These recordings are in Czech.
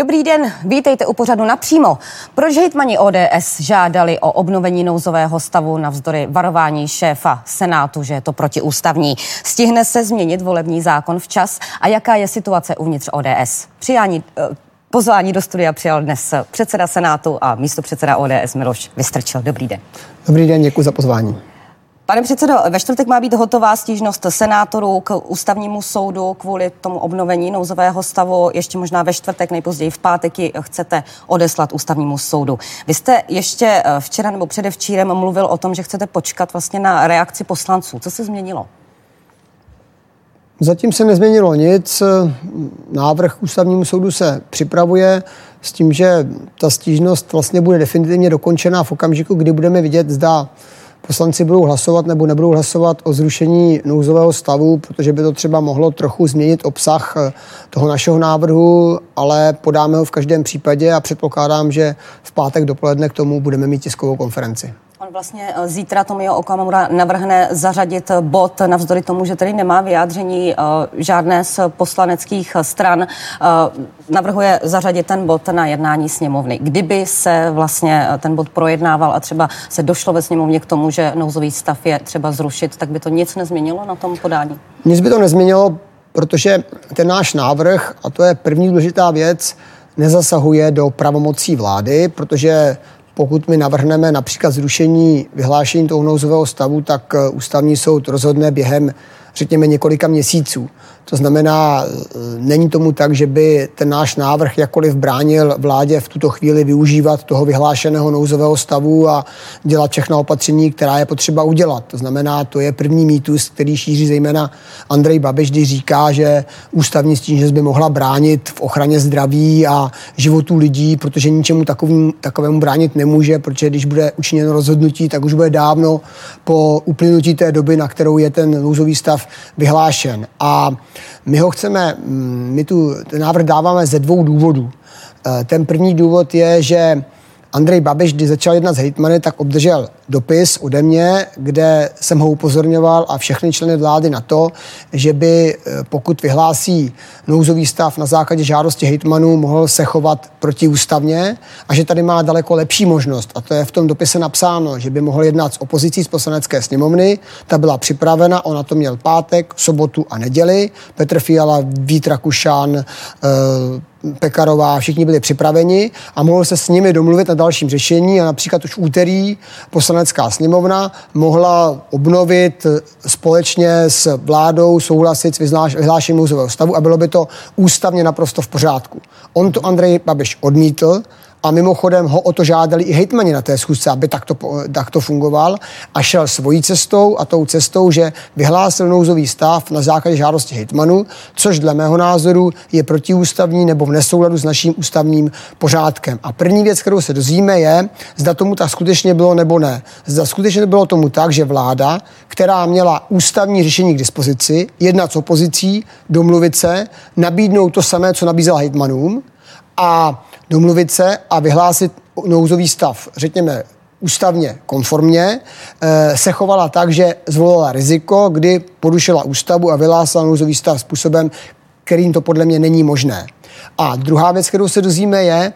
Dobrý den, vítejte u pořadu napřímo. Proč hejtmani ODS žádali o obnovení nouzového stavu navzdory varování šéfa Senátu, že je to protiústavní? Stihne se změnit volební zákon včas a jaká je situace uvnitř ODS? Přijání, eh, pozvání do studia přijal dnes předseda Senátu a místo předseda ODS Miloš Vystrčil. Dobrý den. Dobrý den, děkuji za pozvání. Pane předsedo, ve čtvrtek má být hotová stížnost senátorů k ústavnímu soudu kvůli tomu obnovení nouzového stavu. Ještě možná ve čtvrtek, nejpozději v pátek chcete odeslat ústavnímu soudu. Vy jste ještě eh, včera nebo předevčírem mluvil o tom, že chcete počkat vlastně na reakci poslanců. Co se změnilo? Zatím se nezměnilo nic. Návrh ústavnímu soudu se připravuje s tím, že ta stížnost vlastně bude definitivně dokončená v okamžiku, kdy budeme vidět, zda poslanci budou hlasovat nebo nebudou hlasovat o zrušení nouzového stavu, protože by to třeba mohlo trochu změnit obsah eh, toho našeho návrhu, ale podáme ho v každém případě a předpokládám, že v pátek dopoledne k tomu budeme mít tiskovou konferenci. Vlastně eh, zítra Tomio Okamura navrhne zařadit bod navzdory tomu, že tady nemá vyjádření uh, žádné z poslaneckých stran. Uh, navrhuje zařadit ten bod na jednání sněmovny. Kdyby se vlastně ten bod projednával a třeba se došlo ve sněmovně k tomu, že nouzový stav je třeba zrušit, tak by to nic nezměnilo na tom podání? Nic by to nezměnilo, protože ten náš návrh, a to je první důležitá věc, nezasahuje do pravomocí vlády, protože pokud my navrhneme například zrušení vyhlášení toho nouzového stavu, tak eh, ústavní soud rozhodne během řekněme, několika měsíců. To znamená, e, není tomu tak, že by ten náš návrh jakkoliv bránil vládě v tuto chvíli využívat toho vyhlášeného nouzového stavu a dělat všechna opatření, která je potřeba udělat. To znamená, to je první mýtus, který šíří zejména Andrej Babiš, když říká, že ústavní stížnost by mohla bránit v ochraně zdraví a životů lidí, protože ničemu takovým, takovému bránit nemůže, protože když bude učiněno rozhodnutí, tak už bude dávno po uplynutí té doby, na kterou je ten nouzový stav vyhlášen. A my ho chceme, mm, my tu ten návrh dáváme ze dvou důvodů. Eh, ten první důvod je, že Andrej Babiš, když začal jednat s hejtmany, tak obdržel dopis ode mě, kde jsem ho upozorňoval a všechny členy vlády na to, že by, eh, pokud vyhlásí nouzový stav na základě žádosti hejtmanů, mohl se chovat protiústavně a že tady má daleko lepší možnost. A to je v tom dopise napsáno, že by mohl jednat s opozicí z poslanecké sněmovny. Ta byla připravena, on na to měl pátek, sobotu a neděli. Petr Fiala, Vít Rakušan, eh, Pekarová, všichni byli připraveni a mohl se s nimi domluvit na dalším řešení a například už úterý poslanecká sněmovna mohla obnovit společně s vládou souhlasit s vyhlášením nouzového stavu a bylo by to ústavně naprosto v pořádku. On to Andrej Babiš odmítl, a mimochodem ho o to žádali i hejtmani na té schůzce, aby takto, takto fungoval a šel svojí cestou a tou cestou, že vyhlásil nouzový stav na základě žádosti hejtmanu, což dle mého názoru je protiústavní nebo v nesouladu s naším ústavním pořádkem. A první věc, kterou se dozvíme, je, zda tomu tak skutečně bylo nebo ne. Zda skutečně bylo tomu tak, že vláda, která měla ústavní řešení k dispozici, jednat s opozicí, domluvit se, nabídnout to samé, co nabízela hejtmanům, a domluvit se a vyhlásit nouzový stav, řekněme, ústavně konformně, eh, se chovala tak, že zvolila riziko, kdy porušila ústavu a vyhlásila nouzový stav způsobem, kterým to podle mě není možné. A druhá věc, kterou se dozvíme, je,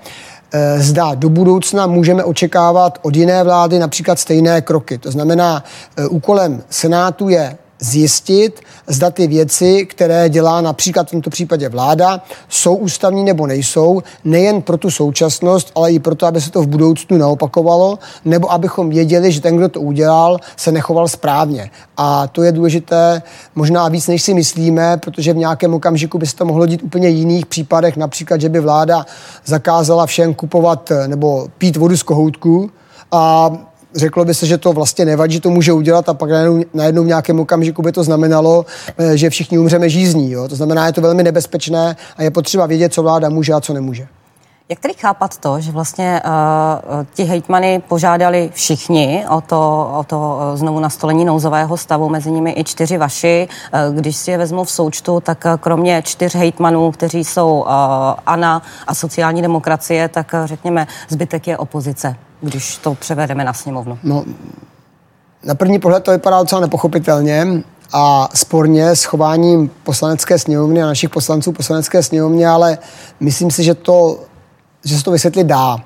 eh, zda do budoucna můžeme očekávat od jiné vlády například stejné kroky. To znamená, eh, úkolem Senátu je zjistit, zda ty věci, které dělá například v tomto případě vláda, jsou ústavní nebo nejsou, nejen pro tu současnost, ale i proto, aby se to v budoucnu neopakovalo, nebo abychom věděli, že ten, kdo to udělal, se nechoval správně. A to je důležité možná víc, než si myslíme, protože v nějakém okamžiku by se to mohlo dít úplně jiných případech, například, že by vláda zakázala všem kupovat nebo pít vodu z kohoutku a řeklo by se, že to vlastně nevadí, že to může udělat a pak najednou, najednou v nějakém okamžiku by to znamenalo, eh, že všichni umřeme žízní. Jo? To znamená, je to velmi nebezpečné a je potřeba vědět, co vláda může a co nemůže. Jak tedy chápat to, že vlastně uh, ti hejtmany požádali všichni o to, o to znovu nastolení nouzového stavu, mezi nimi i čtyři vaši. Uh, když si je vezmu v součtu, tak kromě čtyř hejtmanů, kteří jsou uh, ANA a sociální demokracie, tak uh, řekněme, zbytek je opozice když to převedeme na sněmovnu? No, na první pohled to vypadá docela nepochopitelně a sporně s chováním poslanecké sněmovny a našich poslanců poslanecké sněmovně, ale myslím si, že to že se to vysvětlit dá.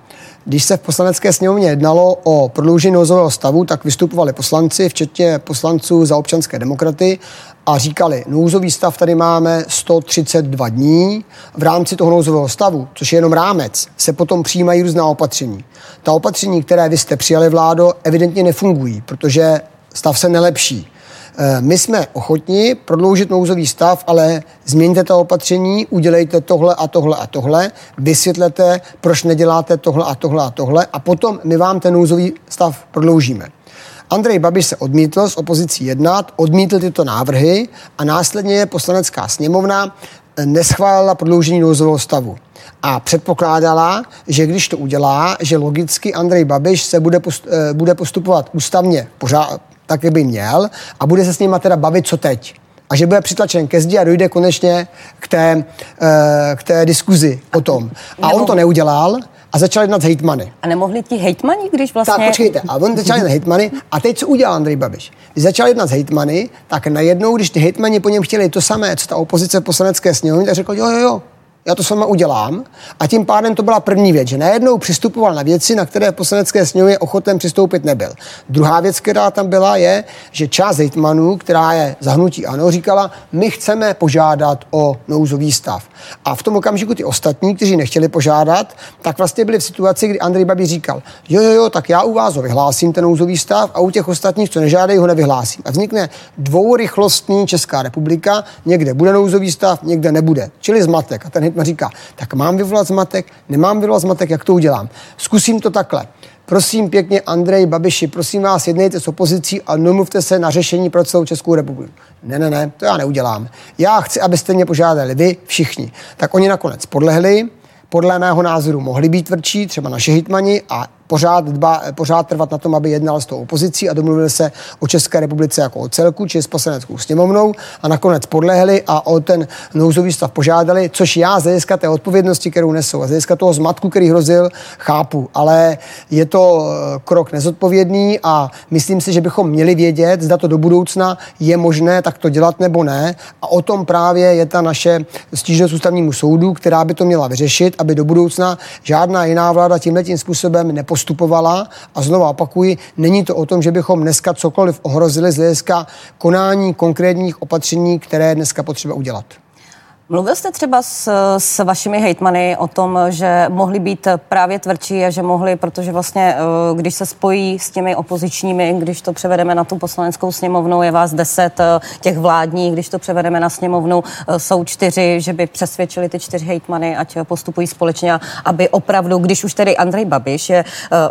Když se v poslanecké sněmovně jednalo o prodloužení nouzového stavu, tak vystupovali poslanci, včetně poslanců za občanské demokraty a říkali, nouzový stav tady máme 132 dní. V rámci toho nouzového stavu, což je jenom rámec, se potom přijímají různá opatření. Ta opatření, které vy jste přijali vládo, evidentně nefungují, protože stav se nelepší. Eh, my jsme ochotni prodloužit nouzový stav, ale změňte to opatření, udělejte tohle a tohle a tohle, vysvětlete, proč neděláte tohle a tohle a tohle a potom my vám ten nouzový stav prodloužíme. Andrej Babiš se odmítl s opozicí jednat, odmítl tyto návrhy a následně je poslanecká sněmovna eh, neschválila prodloužení nouzového stavu. A předpokládala, že když to udělá, že logicky Andrej Babiš se bude, eh, postupovat ústavně pořád, tak by měl a bude se s nima teda bavit, co teď. A že bude přitlačen ke zdi a dojde konečně k té, eh, k té diskuzi o tom. A on to neudělal a začal jednat s hejtmany. A nemohli ti hejtmani, když vlastně... Tak počkejte, a on začal jednat s hejtmany a teď co udělal Andrej Babiš? Když začal jednat s hejtmany, tak najednou, když ty hejtmani po něm chtěli to samé, co ta opozice v poslanecké sněmovně, tak řekl, jo, jo, jo, já to sama udělám. A tím pádem to byla první věc, že najednou přistupoval na věci, na které poslanecké sněmovně ochoten přistoupit nebyl. Druhá věc, která tam byla, je, že část hejtmanů, která je zahnutí ano, říkala, my chceme požádat o nouzový stav. A v tom okamžiku ty ostatní, kteří nechtěli požádat, tak vlastně byli v situaci, kdy Andrej Babi říkal, jo, jo, jo, tak já u vás ho vyhlásím, ten nouzový stav, a u těch ostatních, co nežádají, ho nevyhlásím. A vznikne dvourychlostní Česká republika, někde bude nouzový stav, někde nebude. Čili zmatek. A ten říká, tak mám vyvolat zmatek, nemám vyvolat zmatek, jak to udělám. Zkusím to takhle. Prosím pěkně, Andrej Babiši, prosím vás, jednejte s opozicí a domluvte se na řešení pro celou Českou republiku. Ne, ne, ne, to já neudělám. Já chci, abyste mě požádali vy všichni. Tak oni nakonec podlehli, podle mého názoru mohli být tvrdší, třeba naše hitmani a pořád, dba, pořád trvat na tom, aby jednal s tou opozicí a domluvil se o České republice jako o celku, či s poslaneckou sněmovnou a nakonec podlehli a o ten nouzový stav požádali, což já z hlediska té odpovědnosti, kterou nesou a z hlediska toho zmatku, který hrozil, chápu, ale je to eh, krok nezodpovědný a myslím si, že bychom měli vědět, zda to do budoucna je možné tak to dělat nebo ne. A o tom právě je ta naše stížnost ústavnímu soudu, která by to měla vyřešit, aby do budoucna žádná jiná vláda tímhle tím způsobem nepostupovala postupovala. A znovu opakuji, není to o tom, že bychom dneska cokoliv ohrozili z hlediska konání konkrétních opatření, které dneska potřeba udělat. Mluvil jste třeba s, s vašimi hejtmany o tom, že mohli být právě tvrdší a že mohli, protože vlastně, eh, když se spojí s těmi opozičními, když to převedeme na tu poslaneckou sněmovnu, je vás deset eh, těch vládních, když to převedeme na sněmovnu, eh, jsou čtyři, že by přesvědčili ty čtyři hejtmany, ať postupují společně, aby opravdu, když už tedy Andrej Babiš je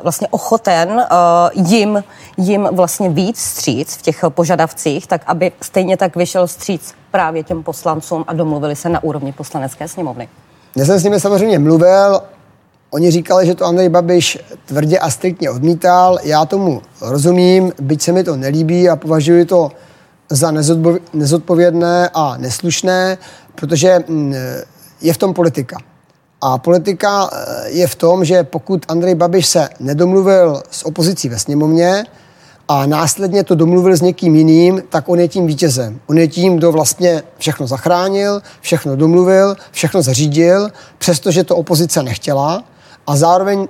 vlastně ochoten jim, jim vlastně víc stříc v těch požadavcích, tak aby stejně tak vyšel stříc právě těm poslancům a domluvili se na úrovni poslanecké sněmovny. Já jsem s nimi samozřejmě mluvil, Oni říkali, že to Andrej Babiš tvrdě a striktně odmítal. Já tomu rozumím, byť se mi to nelíbí a považuji to za nezodpovědné a neslušné, protože mm, je v tom politika. A politika eh, je v tom, že pokud Andrej Babiš se nedomluvil s opozicí ve sněmovně, a následně to domluvil s někým jiným, tak on je tím vítězem. On je tím, kdo vlastně všechno zachránil, všechno domluvil, všechno zařídil, přestože to opozice nechtěla a zároveň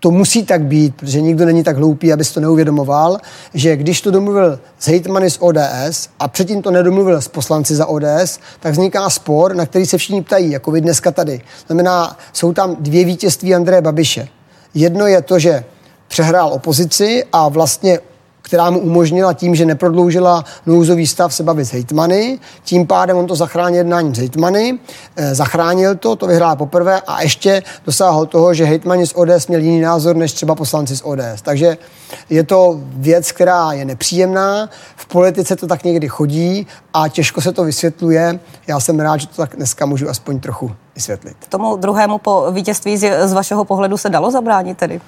to musí tak být, protože nikdo není tak hloupý, aby to neuvědomoval, že když to domluvil s hejtmany z ODS a předtím to nedomluvil s poslanci za ODS, tak vzniká spor, na který se všichni ptají, jako vy dneska tady. Znamená, jsou tam dvě vítězství Andreje Babiše. Jedno je to, že přehrál opozici a vlastně která mu umožnila tím, že neprodloužila nouzový stav se bavit s hejtmany. Tím pádem on to zachránil jednáním s hejtmany, e, zachránil to, to vyhrál poprvé a ještě dosáhl toho, že hejtmani z ODS měli jiný názor než třeba poslanci z ODS. Takže je to věc, která je nepříjemná. V politice to tak někdy chodí a těžko se to vysvětluje. Já jsem rád, že to tak dneska můžu aspoň trochu vysvětlit. Tomu druhému po vítězství z, z vašeho pohledu se dalo zabránit tedy?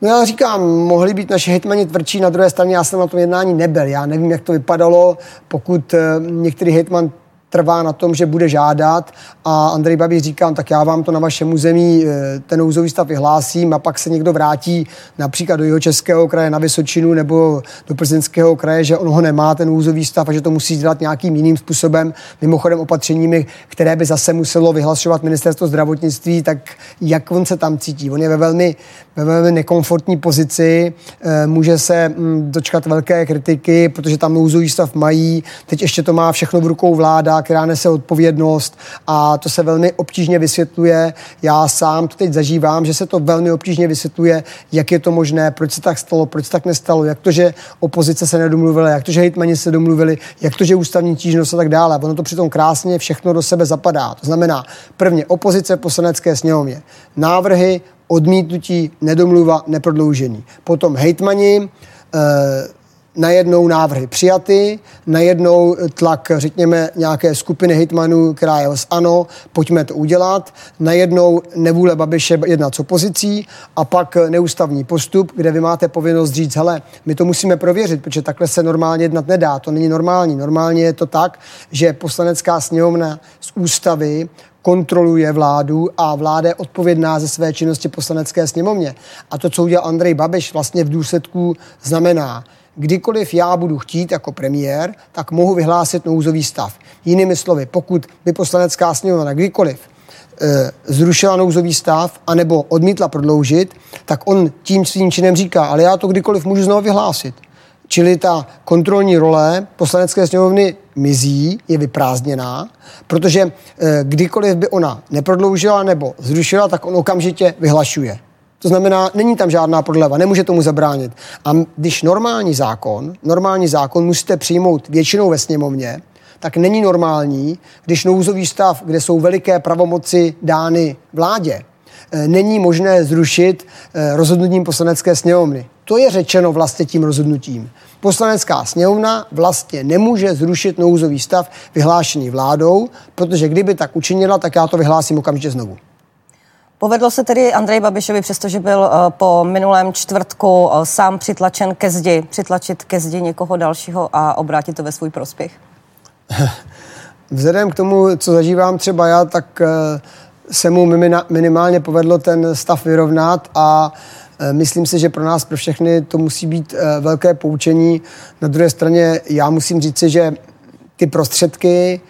No já říkám, mohli být naše hitmani tvrdší, na druhé straně já jsem na tom jednání nebyl. Já nevím, jak to vypadalo, pokud eh, některý hitman trvá na tom, že bude žádat a Andrej Babiš říká, tak já vám to na vašem území eh, ten nouzový stav vyhlásím a pak se někdo vrátí například do jeho českého kraje na Vysočinu nebo do plzeňského kraje, že on ho nemá, ten nouzový stav a že to musí dělat nějakým jiným způsobem, mimochodem opatřeními, které by zase muselo vyhlašovat ministerstvo zdravotnictví, tak jak on se tam cítí? On je ve velmi, ve velmi nekomfortní pozici, eh, může se mm, dočkat velké kritiky, protože tam nouzový stav mají, teď ještě to má všechno v rukou vláda, která nese odpovědnost a to se velmi obtížně vysvětluje. Já sám to teď zažívám, že se to velmi obtížně vysvětluje, jak je to možné, proč se tak stalo, proč se tak nestalo, jak to, že opozice se nedomluvila, jak to, že hejtmani se domluvili, jak to, že ústavní tížnost a tak dále. Ono to přitom krásně všechno do sebe zapadá. To znamená, prvně opozice poslanecké sněmovně, návrhy, odmítnutí, nedomluva, neprodloužení. Potom hejtmani, eh, najednou návrhy přijaty, najednou tlak, řekněme, nějaké skupiny hitmanů, která je z ANO, pojďme to udělat, najednou nevůle Babiše jednat s opozicí a pak neústavní postup, kde vy máte povinnost říct, hele, my to musíme prověřit, protože takhle se normálně jednat nedá, to není normální. Normálně je to tak, že poslanecká sněmovna z ústavy kontroluje vládu a vláda je odpovědná ze své činnosti poslanecké sněmovně. A to, co udělal Andrej Babiš, vlastně v důsledku znamená, kdykoliv já budu chtít jako premiér, tak mohu vyhlásit nouzový stav. Jinými slovy, pokud by poslanecká sněmovna kdykoliv e, zrušila nouzový stav anebo odmítla prodloužit, tak on tím svým činem říká, ale já to kdykoliv můžu znovu vyhlásit. Čili ta kontrolní role poslanecké sněmovny mizí, je vyprázdněná, protože e, kdykoliv by ona neprodloužila nebo zrušila, tak on okamžitě vyhlašuje. To znamená, není tam žádná prodleva, nemůže tomu zabránit. A když normální zákon, normální zákon musíte přijmout většinou ve sněmovně, tak není normální, když nouzový stav, kde jsou veliké pravomoci dány vládě, eh, není možné zrušit eh, rozhodnutím poslanecké sněmovny. To je řečeno vlastně tím rozhodnutím. Poslanecká sněmovna vlastně nemůže zrušit nouzový stav vyhlášený vládou, protože kdyby tak učinila, tak já to vyhlásím okamžitě znovu. Povedlo se tedy Andrej Babišovi, přestože byl uh, po minulém čtvrtku uh, sám přitlačen ke zdi, přitlačit ke zdi někoho dalšího a obrátit to ve svůj prospěch? Vzhledem k tomu, co zažívám třeba já, tak uh, se mu minimálně povedlo ten stav vyrovnat a Myslím si, že pro nás, pro všechny, to musí být velké poučení. Na druhé straně já musím říci, že ty prostředky,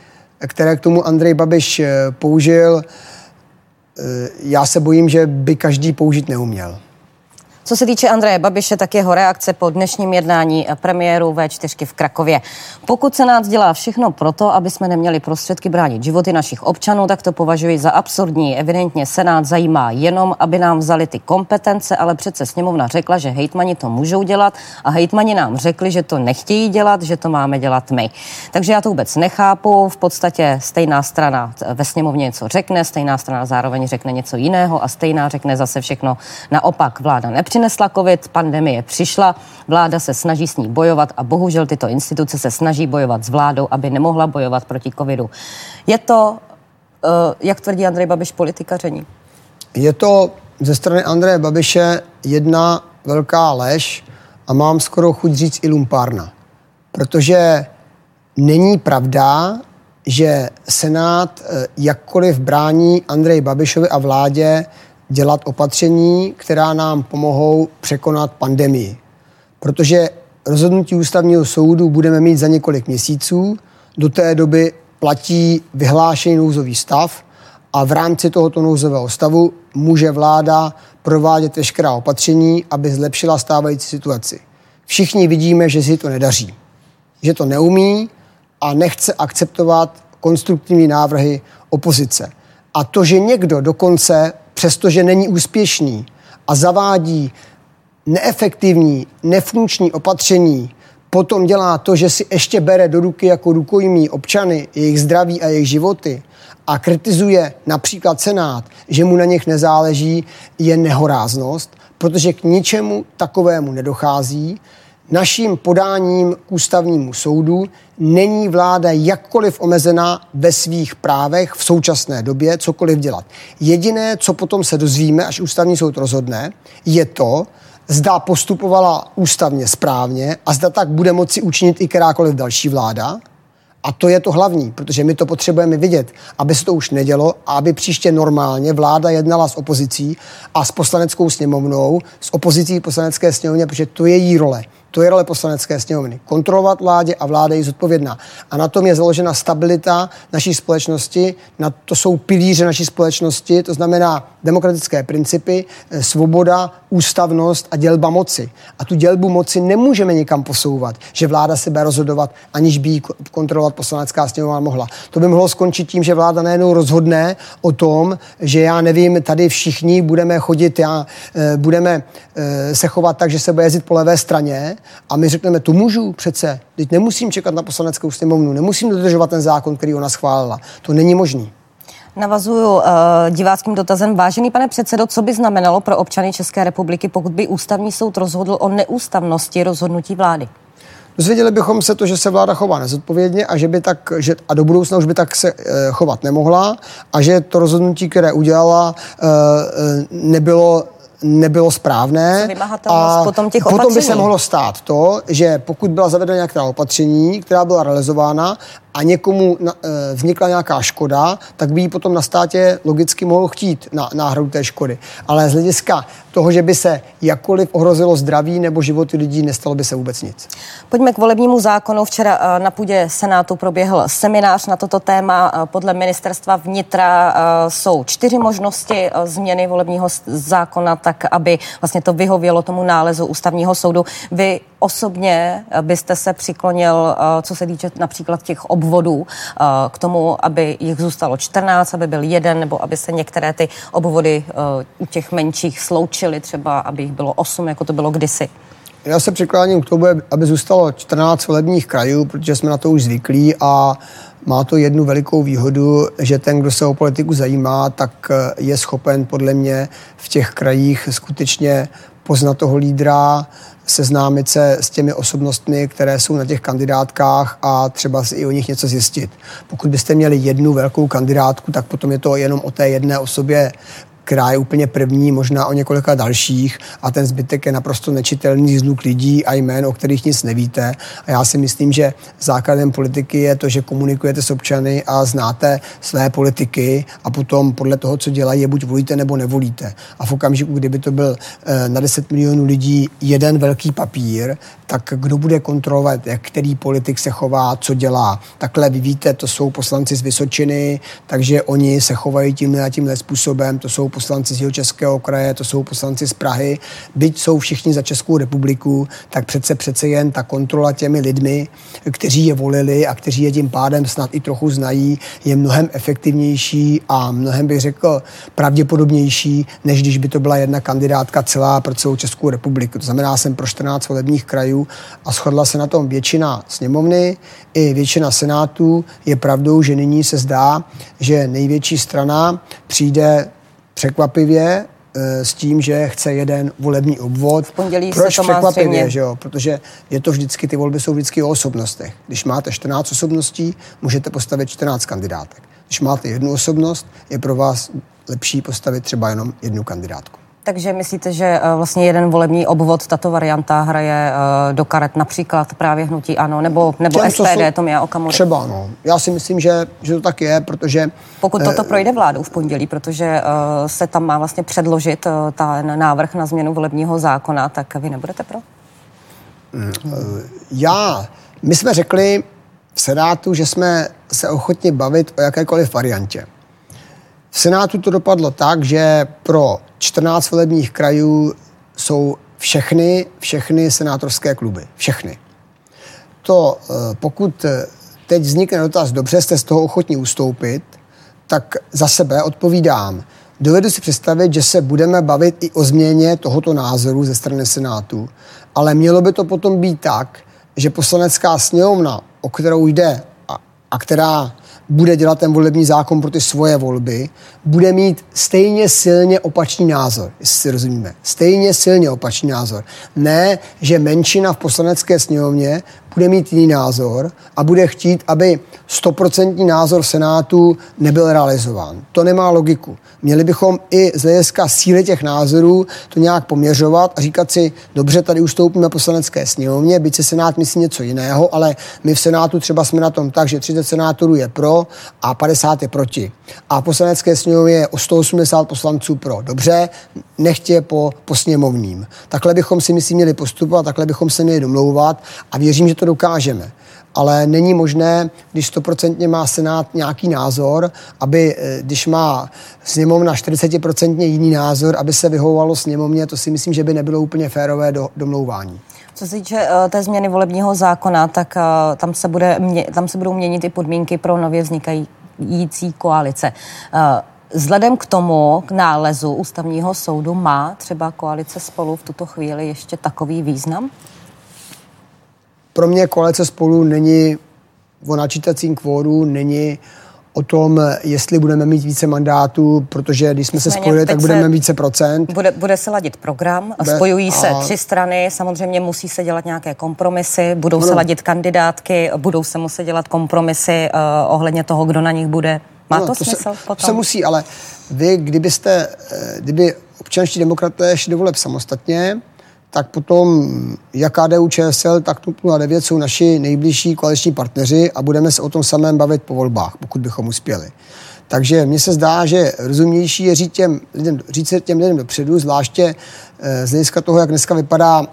které k tomu Andrej Babiš použil, Eh, já se bojím, že by každý použít neuměl. Co se týče Andreje Babiše, tak jeho reakce po dnešním jednání premiéru V4 v Krakově. Pokud Senát dělá všechno proto, aby jsme neměli prostředky bránit životy našich občanů, tak to považuji za absurdní. Evidentně Senát zajímá jenom, aby nám vzali ty kompetence, ale přece sněmovna řekla, že hejtmani to můžou dělat a hejtmani nám řekli, že to nechtějí dělat, že to máme dělat my. Takže já to vůbec nechápu. V podstatě stejná strana ve sněmovně něco řekne, stejná strana zároveň řekne něco jiného a stejná řekne zase všechno naopak. Vláda nepřinesla přinesla covid, pandemie přišla, vláda se snaží s ní bojovat a bohužel tyto instituce se snaží bojovat s vládou, aby nemohla bojovat proti covidu. Je to, uh, jak tvrdí Andrej Babiš, politikaření? Je to ze strany Andreje Babiše jedna velká lež a mám skoro chuť říct i lumpárna. Protože není pravda, že Senát eh, jakkoliv brání Andrej Babišovi a vládě dělat opatření, která nám pomohou překonat pandemii. Protože rozhodnutí ústavního soudu budeme mít za několik měsíců. Do té doby platí vyhlášený nouzový stav a v rámci tohoto nouzového stavu může vláda provádět veškerá opatření, aby zlepšila stávající situaci. Všichni vidíme, že si to nedaří, že to neumí a nechce akceptovat konstruktivní návrhy opozice. A to, že někdo dokonce přestože není úspěšný a zavádí neefektivní, nefunkční opatření, potom dělá to, že si ještě bere do ruky jako rukojmí občany, jejich zdraví a jejich životy a kritizuje například Senát, že mu na nich nezáleží, je nehoráznost, protože k ničemu takovému nedochází naším podáním k ústavnímu soudu není vláda jakkoliv omezená ve svých právech v současné době cokoliv dělat. Jediné, co potom se dozvíme, až ústavní soud rozhodne, je to, zda postupovala ústavně správně a zda tak bude moci učinit i kterákoliv další vláda, A to je to hlavní, protože my to potřebujeme vidět, aby se to už nedělo a aby příště normálně vláda jednala s opozicí a s poslaneckou sněmovnou, s opozicí poslanecké sněmovně, protože to je její role. To je role poslanecké sněmovny. Kontrolovat vládě a vláda je zodpovědná. A na tom je založena stabilita naší společnosti, na to jsou pilíře naší společnosti, to znamená demokratické principy, eh, svoboda, ústavnost a dělba moci. A tu dělbu moci nemůžeme nikam posouvat, že vláda se bude rozhodovat, aniž by ji kontrolovat poslanecká sněmovna mohla. To by mohlo skončit tím, že vláda najednou rozhodne o tom, že já nevím, tady všichni budeme chodit, já, eh, budeme eh, se chovat tak, že se bude jezdit po levé straně a my řekneme, tu můžu přece, teď nemusím čekat na poslaneckou sněmovnu, nemusím dodržovat ten zákon, který ona schválila. To není možný. Navazuju uh, diváckým dotazem. Vážený pane předsedo, co by znamenalo pro občany České republiky, pokud by ústavní soud rozhodl o neústavnosti rozhodnutí vlády? Dozvěděli bychom se to, že se vláda chová nezodpovědně a že by tak, že, a do budoucna už by tak se e, chovat nemohla a že to rozhodnutí, které udělala, e, nebylo nebylo správné. A potom, těch potom by se mohlo stát to, že pokud byla zavedena nějaká opatření, která byla realizována a někomu na, e, vznikla nějaká škoda, tak by ji potom na státě logicky mohl chtít na náhradu té škody. Ale z hlediska toho, že by se jakkoliv ohrozilo zdraví nebo životy lidí, nestalo by se vůbec nic. Pojďme k volebnímu zákonu. Včera e, na půdě Senátu proběhl seminář na toto téma. E, podle ministerstva vnitra e, jsou čtyři možnosti změny volebního zákona, tak aby vlastně to vyhovělo tomu nálezu ústavního soudu. Vy osobně byste se přiklonil, co se týče například těch obvodů, k tomu, aby jich zůstalo 14, aby byl jeden, nebo aby se některé ty obvody u těch menších sloučily, třeba aby jich bylo 8, jako to bylo kdysi. Já se přikláním k tomu, aby zůstalo 14 volebních krajů, protože jsme na to už zvyklí a má to jednu velikou výhodu, že ten, kdo se o politiku zajímá, tak je schopen podle mě v těch krajích skutečně poznat toho lídra, seznámit se s těmi osobnostmi, které jsou na těch kandidátkách a třeba si i o nich něco zjistit. Pokud byste měli jednu velkou kandidátku, tak potom je to jenom o té jedné osobě která je úplně první, možná o několika dalších a ten zbytek je naprosto nečitelný zluk lidí a jmén, o kterých nic nevíte. A já si myslím, že základem politiky je to, že komunikujete s občany a znáte své politiky a potom podle toho, co dělají, je buď volíte nebo nevolíte. A v okamžiku, kdyby to byl eh, na 10 milionů lidí jeden velký papír, tak kdo bude kontrolovat, jak který politik se chová, co dělá. Takhle vy víte, to jsou poslanci z Vysočiny, takže oni se chovají tímhle a tímhle způsobem, to jsou poslanci z Českého kraje, to jsou poslanci z Prahy, byť jsou všichni za Českou republiku, tak přece přece jen ta kontrola těmi lidmi, kteří je volili a kteří je tím pádem snad i trochu znají, je mnohem efektivnější a mnohem bych řekl pravděpodobnější, než když by to byla jedna kandidátka celá pro celou Českou republiku. To znamená, jsem pro 14 volebních krajů a shodla se na tom většina sněmovny i většina senátů. Je pravdou, že nyní se zdá, že největší strana přijde překvapivě eh, s tím, že chce jeden volební obvod. V pondělí Proč se to překvapivě, že jo? Protože je to vždycky, ty volby jsou vždycky o osobnostech. Když máte 14 osobností, můžete postavit 14 kandidátek. Když máte jednu osobnost, je pro vás lepší postavit třeba jenom jednu kandidátku. Takže myslíte, že eh, vlastně jeden volební obvod, tato varianta hraje eh, do karet například právě hnutí ANO nebo, nebo Těm, SPD, jsou, Tomia Okamura? Třeba, no. Já si myslím, že, že to tak je, protože... Pokud toto eh, projde vládou v pondělí, protože se tam má vlastně předložit ten návrh na změnu volebního zákona, tak vy nebudete pro? Mm, já, my jsme řekli v Senátu, že jsme se ochotni bavit o jakékoliv variantě. V Senátu to dopadlo tak, že pro 14 volebních krajů jsou všechny, všechny senátorské kluby. Všechny. To, eh, pokud eh, teď vznikne dotaz, dobře jste z toho ochotní ustoupit, tak za sebe odpovídám. Dovedu si představit, že se budeme bavit i o změně tohoto názoru ze strany Senátu, ale mělo by to potom být tak, že poslanecká sněmovna, o kterou jde a, a která bude dělat ten volební zákon pro ty svoje volby, bude mít stejně silně opačný názor, jestli si rozumíme. Stejně silně opačný názor. Ne, že menšina v poslanecké sněmovně bude mít jiný názor a bude chtít, aby stoprocentní názor Senátu nebyl realizován. To nemá logiku. Měli bychom i z hlediska síly těch názorů to nějak poměřovat a říkat si, dobře, tady ustoupíme poslanecké sněmovně, byť se Senát myslí něco jiného, ale my v Senátu třeba jsme na tom tak, že 30 senátorů je pro a 50 je proti. A poslanecké sněmovně je o 180 poslanců pro. Dobře, nechtě po, po sněmovním. Takhle bychom si myslím měli postupovat, takhle bychom se měli domlouvat a věřím, že to dokážeme ale není možné, když stoprocentně má Senát nějaký názor, aby, eh, když má sněmovna 40% jiný názor, aby se vyhovovalo sněmovně, to si myslím, že by nebylo úplně férové do, domlouvání. Co se týče uh, té změny volebního zákona, tak uh, tam, se bude, tam se budou měnit i podmínky pro nově vznikající koalice. Vzhledem k tomu, k nálezu ústavního soudu, má třeba koalice spolu v tuto chvíli ještě takový význam? Pro mě koalice spolu není o načítacím kvóru, není o tom, jestli budeme mít více mandátů, protože když jsme se spojili, tak budeme více procent. Bude, bude se ladit program, bude, spojují se a... tři strany, samozřejmě musí se dělat nějaké kompromisy, budou no. se ladit kandidátky, budou se muset dělat kompromisy uh, ohledně toho, kdo na nich bude. Má no, to, to smysl se, potom? To se musí, ale vy, kdybyste, eh, kdyby občanští demokraté šli do voleb samostatně, tak potom jak KDU ČSL, tak TOP 09 jsou naši nejbližší koaliční partneři a budeme se o tom samém bavit po volbách, pokud bychom uspěli. Takže mně se zdá, že rozumnější je říct těm lidem, říct těm lidem dopředu, zvláště eh, z hlediska toho, jak dneska vypadá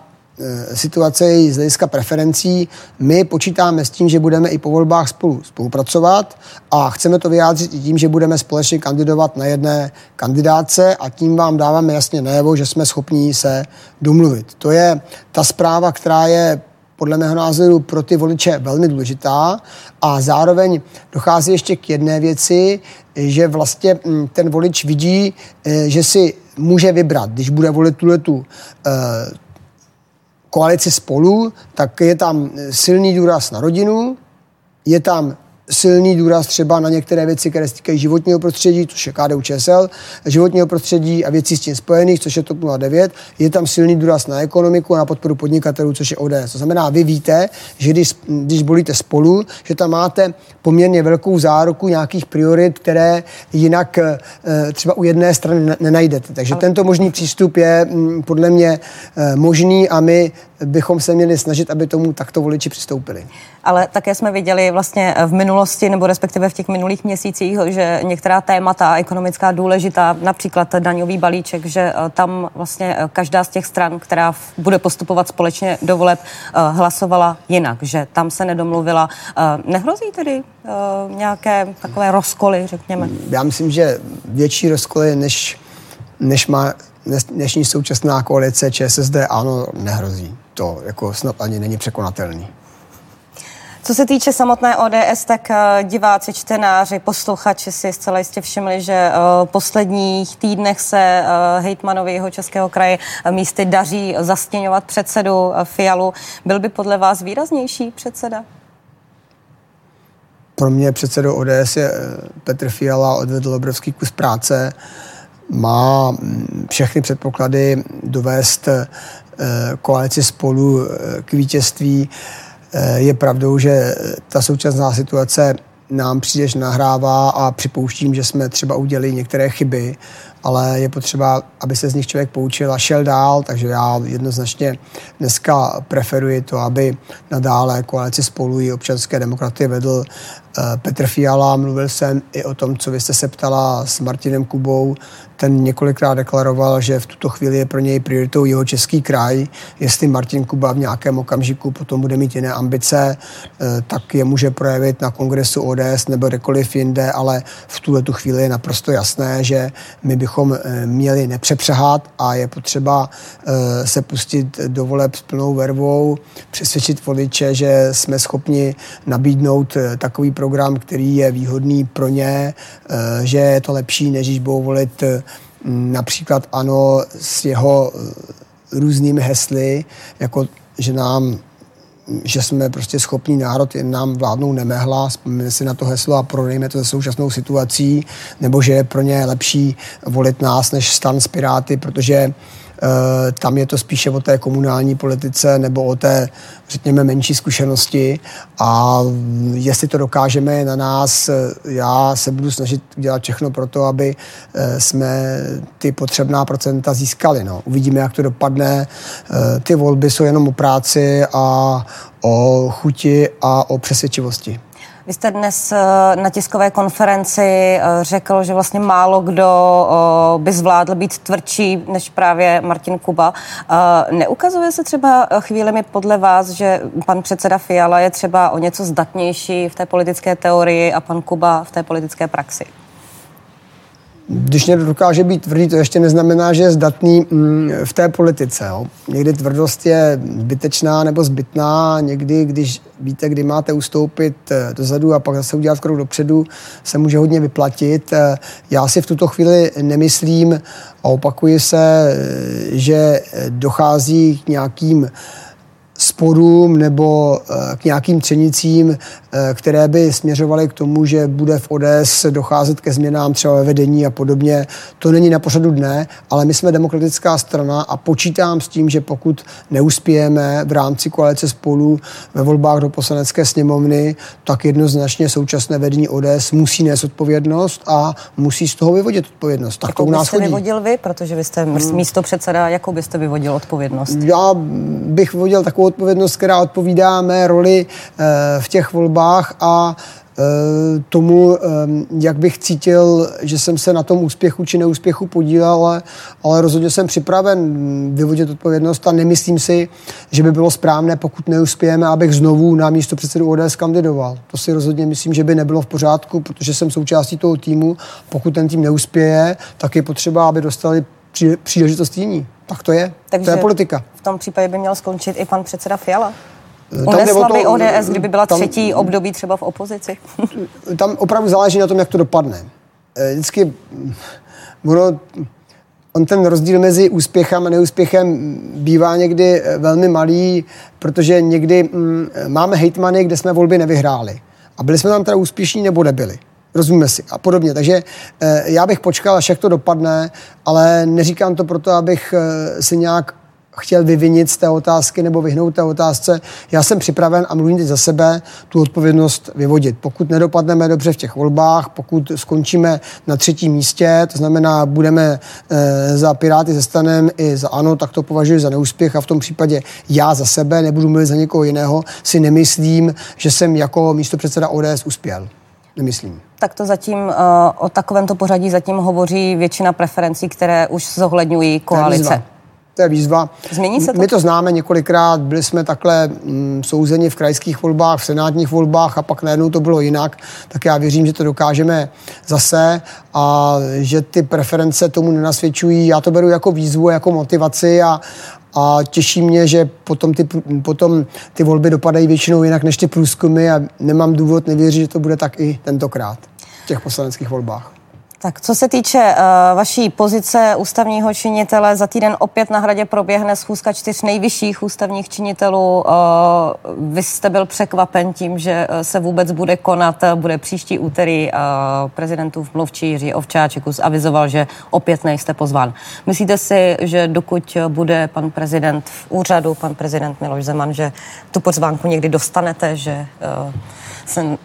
situace i z hlediska preferencí. My počítáme s tím, že budeme i po volbách spolu spolupracovat a chceme to vyjádřit i tím, že budeme společně kandidovat na jedné kandidáce a tím vám dáváme jasně najevo, že jsme schopní se domluvit. To je ta zpráva, která je podle mého názoru pro ty voliče velmi důležitá a zároveň dochází ještě k jedné věci, že vlastně hm, ten volič vidí, eh, že si může vybrat, když bude volit tu, eh, koalici spolu, tak je tam silný důraz na rodinu, je tam silný důraz třeba na některé věci, které se týkají životního prostředí, což je KDU ČSL, životního prostředí a věcí s tím spojených, což je TOP 09. Je tam silný důraz na ekonomiku a na podporu podnikatelů, což je ODS. To znamená, vy víte, že když, když bolíte spolu, že tam máte poměrně velkou záruku nějakých priorit, které jinak e, třeba u jedné strany nenajdete. Takže Ale... tento možný přístup je mm, podle mě e, možný a my bychom se měli snažit, aby tomu takto voliči přistoupili. Ale také jsme viděli vlastně v minulosti, nebo respektive v těch minulých měsících, že některá témata ekonomická důležitá, například daňový balíček, že eh, tam vlastně eh, každá z těch stran, která bude postupovat společně do voleb, eh, hlasovala jinak, že tam se nedomluvila. Nehrozí tedy nějaké takové rozkoly, řekněme? Já myslím, že větší rozkoly, než, než má dnešní současná koalice ČSSD, ano, nehrozí to jako snad ani není překonatelný. Co se týče samotné ODS, tak eh, diváci, čtenáři, posluchači si zcela jistě všimli, že v eh, posledních týdnech se eh, hejtmanovi jeho českého kraje místy daří zastěňovat předsedu Fialu. Byl by podle vás výraznější předseda? Pro mě předsedou ODS je Petr Fiala, odvedl obrovský kus práce, má mm, všechny předpoklady dovést koalici spolu k vítězství. Eh, je pravdou, že ta současná situace nám příliš nahrává a připouštím, že jsme třeba udělali některé chyby, ale je potřeba, aby se z nich člověk poučil a šel dál, takže já jednoznačně dneska preferuji to, aby nadále koalici spolu i občanské demokraty vedl Petr Fiala. Mluvil jsem i o tom, co vy jste se ptala s Martinem Kubou, ten několikrát deklaroval, že v tuto chvíli je pro něj prioritou jeho český kraj. Jestli Martin Kuba v nějakém okamžiku potom bude mít jiné ambice, eh, tak je může projevit na kongresu ODS nebo kdekoliv jinde, ale v tuhle tu chvíli je naprosto jasné, že my bychom eh, měli nepřepřehat a je potřeba eh, se pustit do voleb s plnou vervou, přesvědčit voliče, že jsme schopni nabídnout takový program, který je výhodný pro ně, že je to lepší, než když budou volit například ano s jeho eh, různými hesly, jako že nám že jsme prostě schopní národ, jen nám vládnou nemehla, vzpomeňme si na to heslo a prodejme to ze současnou situací, nebo že je pro ně lepší volit nás než stan s Piráty, protože tam je to spíše o té komunální politice nebo o té, řekněme, menší zkušenosti a jestli to dokážeme na nás, já se budu snažit dělat všechno pro to, aby jsme ty potřebná procenta získali. No. Uvidíme, jak to dopadne. Ty volby jsou jenom o práci a o chuti a o přesvědčivosti. Vy jste dnes eh, na tiskové konferenci eh, řekl, že vlastně málo kdo eh, by zvládl být tvrdší než právě Martin Kuba. Neukazuje se třeba chvílemi podle vás, že pan předseda Fiala je třeba o něco zdatnější v té politické teorii a pan Kuba v té politické praxi? Když někdo dokáže být tvrdý, to ještě neznamená, že je zdatný mm, v té politice. Jo. Někdy tvrdost je zbytečná nebo zbytná, někdy, když víte, kdy máte ustoupit eh, dozadu a pak zase udělat krok dopředu, se může hodně vyplatit. Eh, já si v tuto chvíli nemyslím a opakuji se, eh, že dochází k nějakým sporům nebo eh, k nějakým třenicím, eh, které by směřovaly k tomu, že bude v ODS docházet ke změnám třeba ve vedení a podobně. To není na pořadu dne, ale my jsme demokratická strana a počítám s tím, že pokud neuspějeme v rámci koalice spolu ve volbách do poslanecké sněmovny, tak jednoznačně současné vedení ODS musí nést odpovědnost a musí z toho vyvodit odpovědnost. Tak jakou to u nás chodí. vyvodil vy, protože vy jste hmm. místo předseda, jakou byste vyvodil odpovědnost? Já bych vyvodil takovou odpovědnost, která odpovídá mé roli eh, v těch volbách a eh, tomu, eh, jak bych cítil, že jsem se na tom úspěchu či neúspěchu podílel, ale, ale rozhodně jsem připraven vyvodit odpovědnost a nemyslím si, že by bylo správné, pokud neuspějeme, abych znovu na místo předsedu ODS kandidoval. To si rozhodně myslím, že by nebylo v pořádku, protože jsem součástí toho týmu. Pokud ten tým neuspěje, tak je potřeba, aby dostali příležitost jiní. Tak to je. Takže to je politika. V tom případě by měl skončit i pan předseda Fiala. Unesla by ODS, kdyby byla tam, třetí období třeba v opozici? tam opravdu záleží na tom, jak to dopadne. Eh, vždycky ono, on ten rozdíl mezi úspěchem a neúspěchem bývá někdy eh, velmi malý, protože někdy mm, máme hejtmany, kde jsme volby nevyhráli. A byli jsme tam teda úspěšní nebo nebyli. Rozumíme si a podobně. Takže eh, já bych počkal, až jak to dopadne, ale neříkám to proto, abych eh, si nějak chtěl vyvinit z té otázky nebo vyhnout té otázce. Já jsem připraven a mluvím teď za sebe tu odpovědnost vyvodit. Pokud nedopadneme dobře v těch volbách, pokud skončíme na třetím místě, to znamená, budeme e, za Piráty ze stanem i za ANO, tak to považuji za neúspěch a v tom případě já za sebe, nebudu mluvit za někoho jiného, si nemyslím, že jsem jako místo předseda ODS uspěl. Nemyslím. Tak to zatím uh, o takovémto pořadí zatím hovoří většina preferencí, které už zohledňují koalice. To je výzva. Změní se to? My to známe několikrát, byli jsme takhle mm, souzeni v krajských volbách, v senátních volbách a pak najednou to bylo jinak, tak já věřím, že to dokážeme zase a že ty preference tomu nenasvědčují. Já to beru jako výzvu, jako motivaci a, a těší mě, že potom ty, potom ty volby dopadají většinou jinak než ty průzkumy a nemám důvod nevěřit, že to bude tak i tentokrát v těch poslaneckých volbách. Tak co se týče uh, vaší pozice ústavního činitele, za týden opět na hradě proběhne schůzka čtyř nejvyšších ústavních činitelů. Uh, vy jste byl překvapen tím, že se vůbec bude konat, bude příští úterý uh, prezidentův mluvčí Jiří Ovčáček avizoval, že opět nejste pozván. Myslíte si, že dokud bude pan prezident v úřadu, pan prezident Miloš Zeman, že tu pozvánku někdy dostanete, že uh, jsem...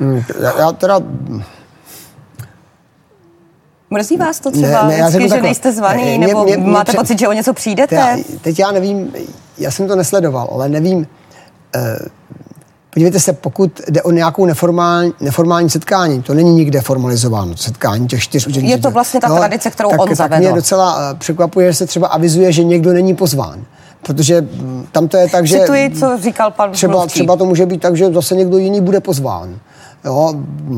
Hmm, já, já teda Mrzí vás to třeba, ne, ne, já vždycky, že nejste zvaný, ne, nebo mě, mě, máte mě, pocit, že o něco přijdete? Já, teď já nevím, já jsem to nesledoval, ale nevím. Uh, podívejte se, pokud jde o nějakou neformální, neformální setkání, to není nikde formalizováno, setkání těch čtyř úředníků. Je to vlastně ta no, tradice, kterou tak, on zavedl. Tak mě docela uh, překvapuje, že se třeba avizuje, že někdo není pozván. Protože mm, tam to je tak, že... Cituji, co říkal pan třeba, třeba to může být tak, že zase někdo jiný bude pozván. Jo,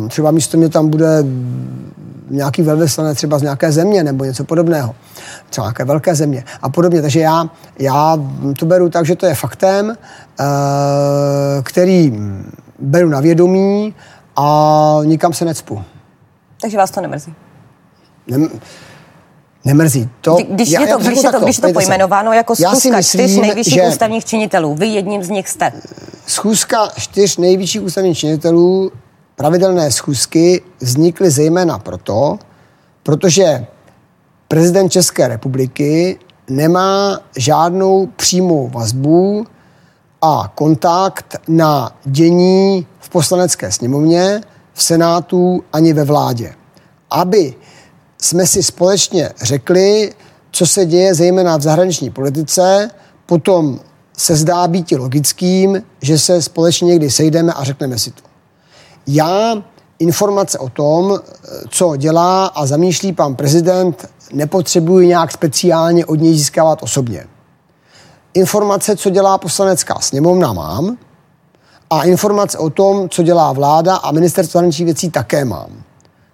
třeba místo mě tam bude nějaký velvyslanec třeba z nějaké země nebo něco podobného. Třeba nějaké velké země a podobně. Takže já, já to beru tak, že to je faktem, eh, který beru na vědomí a nikam se necpu. Takže vás to nemrzí? Nem, Nemrzí. To, když, já, je to, když, je to, když je to pojmenováno jako schůzka čtyř nejvyšších že ústavních činitelů, vy jedním z nich jste. Schůzka čtyř nejvyšších ústavních činitelů pravidelné schůzky vznikly zejména proto, protože prezident České republiky nemá žádnou přímou vazbu a kontakt na dění v poslanecké sněmovně, v Senátu ani ve vládě. Aby jsme si společně řekli, co se děje zejména v zahraniční politice, potom se zdá být logickým, že se společně někdy sejdeme a řekneme si to. Já informace o tom, co dělá a zamýšlí pan prezident, nepotřebuji nějak speciálně od něj získávat osobně. Informace, co dělá poslanecká sněmovna, mám a informace o tom, co dělá vláda a ministerstvo zahraničních věcí také mám.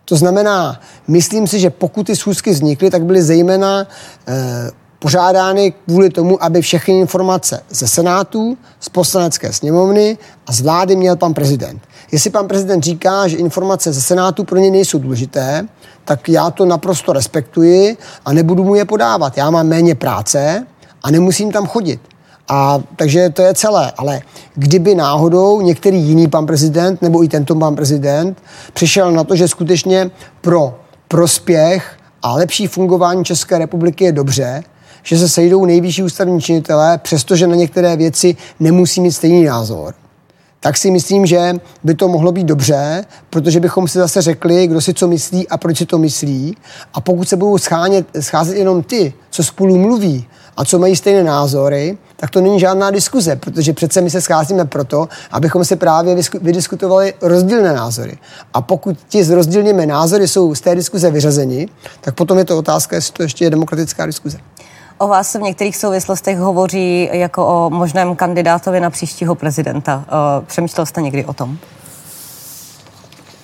To znamená, myslím si, že pokud ty schůzky vznikly, tak byly zejména eh, požádány kvůli tomu, aby všechny informace ze Senátu, z poslanecké sněmovny a z vlády měl pan prezident. Jestli pan prezident říká, že informace ze Senátu pro ně nejsou důležité, tak já to naprosto respektuji a nebudu mu je podávat. Já mám méně práce a nemusím tam chodit. A takže to je celé. Ale kdyby náhodou některý jiný pan prezident nebo i tento pan prezident přišel na to, že skutečně pro prospěch a lepší fungování České republiky je dobře, že se sejdou nejvyšší ústavní činitelé, přestože na některé věci nemusí mít stejný názor, tak si myslím, že by to mohlo být dobře, protože bychom si zase řekli, kdo si co myslí a proč si to myslí. A pokud se budou schánět, scházet jenom ty, co spolu mluví a co mají stejné názory, tak to není žádná diskuze, protože přece my se scházíme proto, abychom se právě vydiskutovali rozdílné názory. A pokud ti s rozdílnými názory jsou z té diskuze vyřazeni, tak potom je to otázka, jestli to ještě je demokratická diskuze. O vás se v některých souvislostech hovoří jako o možném kandidátovi na příštího prezidenta. Přemýšlel jste někdy o tom?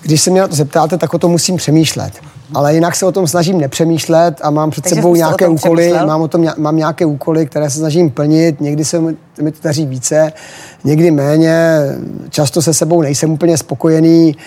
Když se mě na to zeptáte, tak o tom musím přemýšlet. Ale jinak se o tom snažím nepřemýšlet a mám před Takže sebou nějaké úkoly, mám, o tom, mám nějaké úkoly, které se snažím plnit. Někdy se mi to daří více, někdy méně. Často se sebou nejsem úplně spokojený. Uh,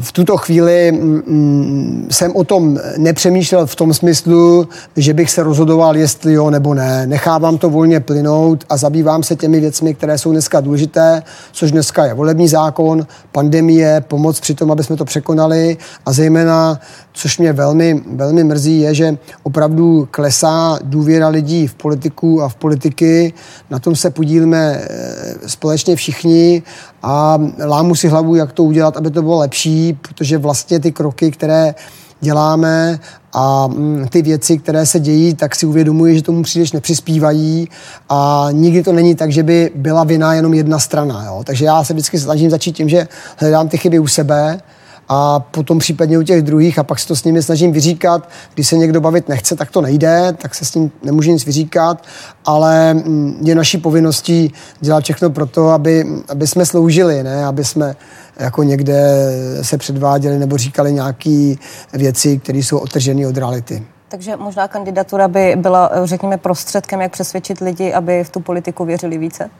v tuto chvíli mm, mm, jsem o tom nepřemýšlel v tom smyslu, že bych se rozhodoval, jestli jo nebo ne. Nechávám to volně plynout a zabývám se těmi věcmi, které jsou dneska důležité, což dneska je volební zákon, pandemie, pomoc při tom, aby jsme to překonali a zejména, což mě velmi, velmi mrzí, je, že opravdu klesá důvěra lidí v politiku a v politiky. Na tom se podílíme eh, společně všichni a lámu si hlavu, jak to udělat, aby to bylo lepší, protože vlastně ty kroky, které děláme a mm, ty věci, které se dějí, tak si uvědomuji, že tomu příliš nepřispívají a nikdy to není tak, že by byla vina jenom jedna strana. Jo? Takže já se vždycky snažím začít tím, že hledám ty chyby u sebe, a potom případně u těch druhých a pak se to s nimi snažím vyříkat. Když se někdo bavit nechce, tak to nejde, tak se s ním nemůže nic vyříkat, ale mm, je naší povinností dělat všechno pro to, aby, aby jsme sloužili, ne? aby jsme jako někde se předváděli nebo říkali nějaké věci, které jsou otržené od reality. Takže možná kandidatura by byla, řekněme, prostředkem, jak přesvědčit lidi, aby v tu politiku věřili více?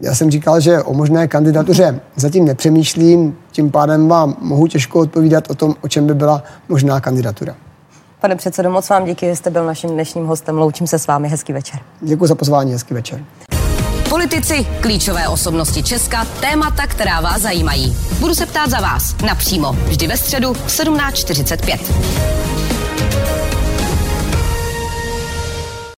Já jsem říkal, že o možné kandidatuře zatím nepřemýšlím, tím pádem vám mohu těžko odpovídat o tom, o čem by byla možná kandidatura. Pane předsedo, moc vám díky, že jste byl naším dnešním hostem. Loučím se s vámi. Hezký večer. Děkuji za pozvání. Hezký večer. Politici, klíčové osobnosti Česka, témata, která vás zajímají. Budu se ptát za vás napřímo, vždy ve středu v 17.45.